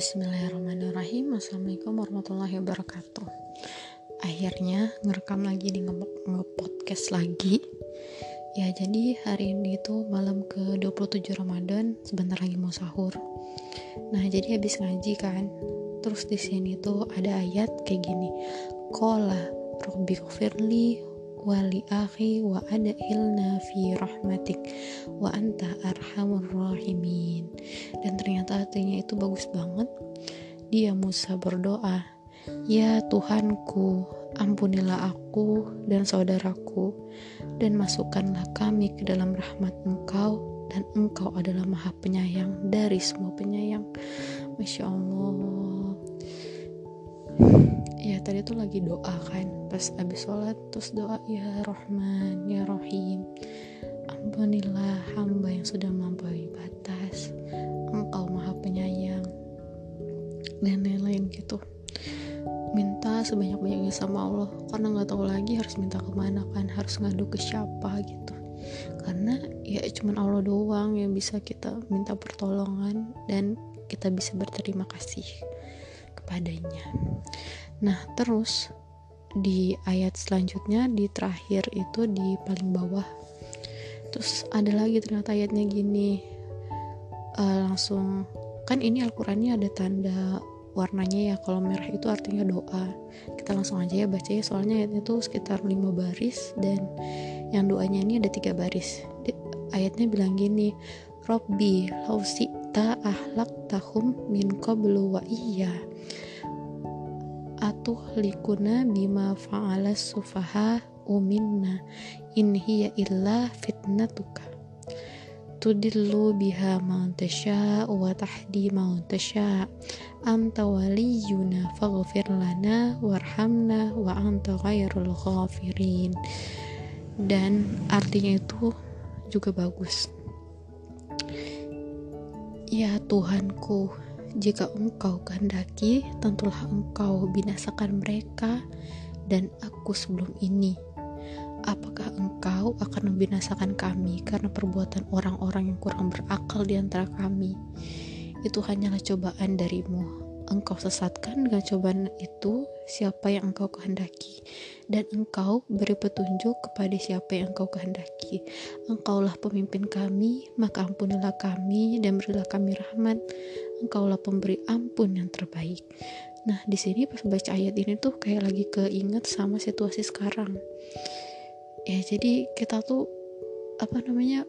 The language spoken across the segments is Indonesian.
Bismillahirrahmanirrahim. Assalamualaikum warahmatullahi wabarakatuh. Akhirnya ngerekam lagi di nge-podcast lagi. Ya jadi hari ini tuh malam ke 27 Ramadan Sebentar lagi mau sahur. Nah jadi habis ngaji kan Terus di sini tuh ada ayat kayak gini. Kola Robbi firli wali akhi wa ada ilna fi rahmatik wa anta arhamur rahimin. Dan ternyata artinya itu bagus banget. Dia Musa berdoa ya Tuhanku ampunilah aku dan saudaraku dan masukkanlah kami ke dalam rahmat engkau dan engkau adalah maha penyayang dari semua penyayang. Masya Allah ya tadi tuh lagi doa kan. Pas abis sholat terus doa ya Rahman ya Rahim ampunilah hamba yang sudah melampaui batas. Engkau maha penyayang dan lain-lain gitu. Minta sebanyak-banyaknya sama Allah. Karena nggak tahu lagi harus minta ke mana kan harus ngadu ke siapa gitu. Karena ya cuman Allah doang yang bisa kita minta pertolongan dan kita bisa berterima kasih kepadanya Nah, terus di ayat selanjutnya di terakhir itu di paling bawah. Terus ada lagi ternyata ayatnya gini. Uh, langsung kan ini Al-Qur'annya ada tanda warnanya ya. Kalau merah itu artinya doa. Kita langsung aja ya baca ya. Soalnya ayatnya itu sekitar lima baris dan yang doanya ini ada tiga baris. Di, ayatnya bilang gini Robbi lausita ahlak tahum min qablu wa iya atuhlikuna bima fa'ala sufaha uminna in hiya illa fitnatuka. Tudillu biha man tasha wa tahdi man tasha anta waliyuna faghfir lana warhamna wa anta khairul ghafirin. Dan artinya itu juga bagus. Ya Tuhanku jika engkau kehendaki, tentulah engkau binasakan mereka dan aku sebelum ini. Apakah engkau akan membinasakan kami karena perbuatan orang-orang yang kurang berakal di antara kami? Itu hanyalah cobaan darimu engkau sesatkan dengan cobaan itu siapa yang engkau kehendaki. Dan engkau beri petunjuk kepada siapa yang engkau kehendaki. Engkaulah pemimpin kami maka ampunilah kami dan berilah kami rahmat. Engkaulah pemberi ampun yang terbaik. Nah di sini pas baca ayat ini tuh kayak lagi keinget sama situasi sekarang. Ya jadi kita tuh apa namanya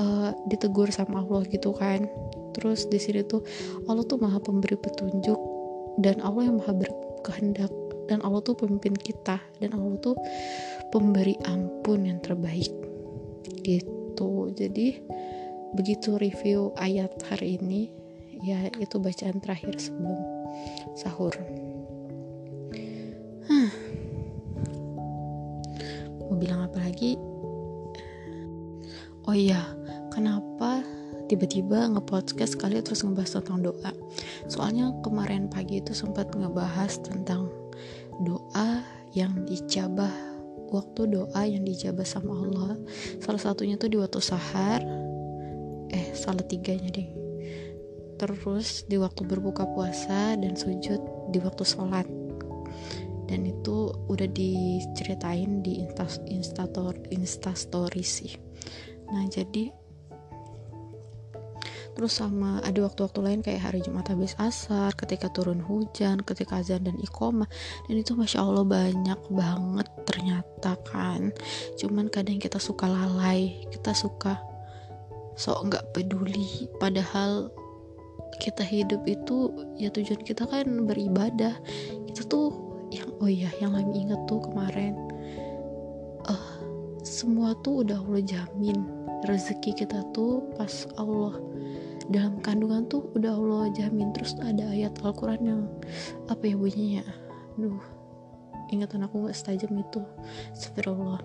uh, ditegur sama Allah gitu kan. Terus di sini tuh Allah tuh maha pemberi petunjuk dan Allah yang maha berkehendak. Dan Allah tuh pemimpin kita dan Allah tuh pemberi ampun yang terbaik. Gitu. Jadi begitu review ayat hari ini ya itu bacaan terakhir sebelum sahur. Huh. mau bilang apa lagi? Oh iya kenapa tiba-tiba nge-podcast sekali terus ngebahas tentang doa? Soalnya kemarin pagi itu sempat ngebahas tentang doa yang dijabah waktu doa yang dijabah sama Allah. Salah satunya tuh di waktu sahar. Eh salah tiganya deh. Terus di waktu berbuka puasa dan sujud di waktu sholat. Dan itu udah diceritain di instastory instastory sih. Nah jadi terus sama ada waktu-waktu lain kayak hari Jumat habis asar ketika turun hujan ketika azan dan iqomah dan itu masya Allah banyak banget ternyata kan. Cuman kadang kita suka lalai kita suka sok nggak peduli. Padahal kita hidup itu ya tujuan kita kan beribadah. Kita tuh yang oh iya yang lagi inget tuh kemarin. Uh, semua tuh udah Allah jamin. Rezeki kita tuh pas Allah dalam kandungan tuh udah Allah jamin. Terus ada ayat Al-Quran yang apa ya bunyinya? Duh ingatan aku gak setajam itu. Astagfirullah.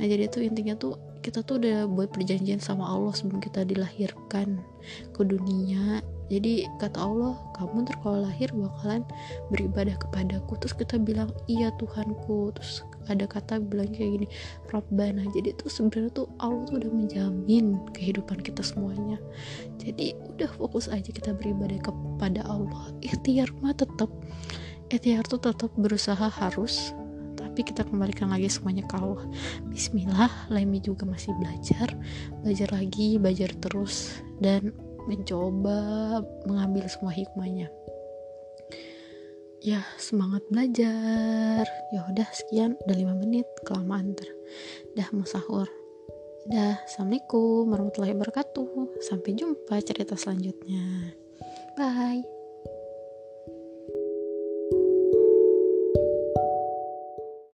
Nah jadi tuh intinya tuh kita tuh udah buat perjanjian sama Allah sebelum kita dilahirkan ke dunia. Jadi kata Allah kamu ntar kalau lahir bakalan beribadah kepadaku. Terus kita bilang iya Tuhanku. Terus ada kata bilang kayak gini Robbana jadi tuh sebenarnya tuh Allah tuh udah menjamin kehidupan kita semuanya. Jadi udah fokus aja kita beribadah kepada Allah. Ikhtiar mah tetap ikhtiar tuh tetap berusaha harus tapi kita kembalikan lagi semuanya ke Allah. Bismillah Lemi juga masih belajar belajar lagi belajar terus dan mencoba mengambil semua hikmahnya ya semangat belajar. Ya udah sekian. Udah 5 menit kelamaan ter dah mau sahur. Dah assalamualaikum warahmatullahi wabarakatuh. Sampai jumpa cerita selanjutnya. Bye